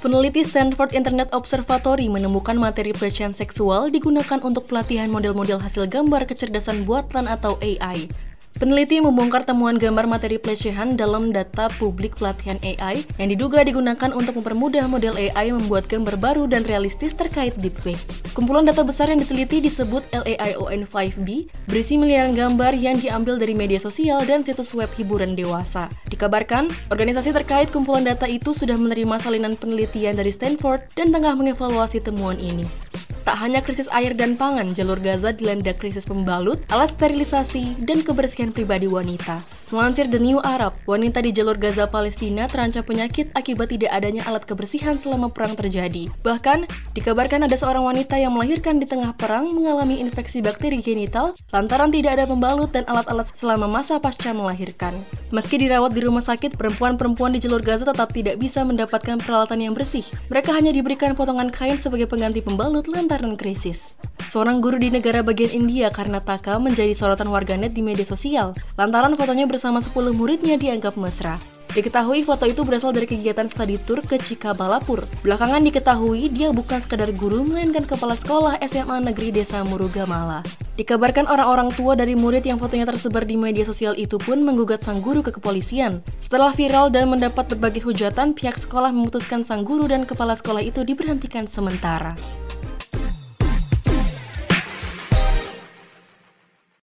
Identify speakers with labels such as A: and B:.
A: Peneliti Stanford Internet Observatory menemukan materi pelecehan seksual digunakan untuk pelatihan model-model hasil gambar kecerdasan buatan atau AI. Peneliti membongkar temuan gambar materi pelecehan dalam data publik pelatihan AI yang diduga digunakan untuk mempermudah model AI membuat gambar baru dan realistis terkait deepfake. Kumpulan data besar yang diteliti disebut LAION5B, berisi miliaran gambar yang diambil dari media sosial dan situs web hiburan dewasa. Dikabarkan, organisasi terkait kumpulan data itu sudah menerima salinan penelitian dari Stanford dan tengah mengevaluasi temuan ini. Tak hanya krisis air dan pangan, jalur Gaza dilanda krisis pembalut, alat sterilisasi, dan kebersihan pribadi wanita. Melansir The New Arab, wanita di jalur Gaza Palestina terancam penyakit akibat tidak adanya alat kebersihan selama perang terjadi. Bahkan, dikabarkan ada seorang wanita yang melahirkan di tengah perang mengalami infeksi bakteri genital lantaran tidak ada pembalut dan alat-alat selama masa pasca melahirkan. Meski dirawat di rumah sakit, perempuan-perempuan di jalur Gaza tetap tidak bisa mendapatkan peralatan yang bersih. Mereka hanya diberikan potongan kain sebagai pengganti pembalut lantaran krisis. Seorang guru di negara bagian India Karnataka menjadi sorotan warganet di media sosial lantaran fotonya bersama 10 muridnya dianggap mesra. Diketahui foto itu berasal dari kegiatan study tour ke Cikabalapur. Belakangan diketahui dia bukan sekadar guru melainkan kepala sekolah SMA Negeri Desa Murugamala. Dikabarkan orang-orang tua dari murid yang fotonya tersebar di media sosial itu pun menggugat sang guru ke kepolisian. Setelah viral dan mendapat berbagai hujatan, pihak sekolah memutuskan sang guru dan kepala sekolah itu diberhentikan sementara.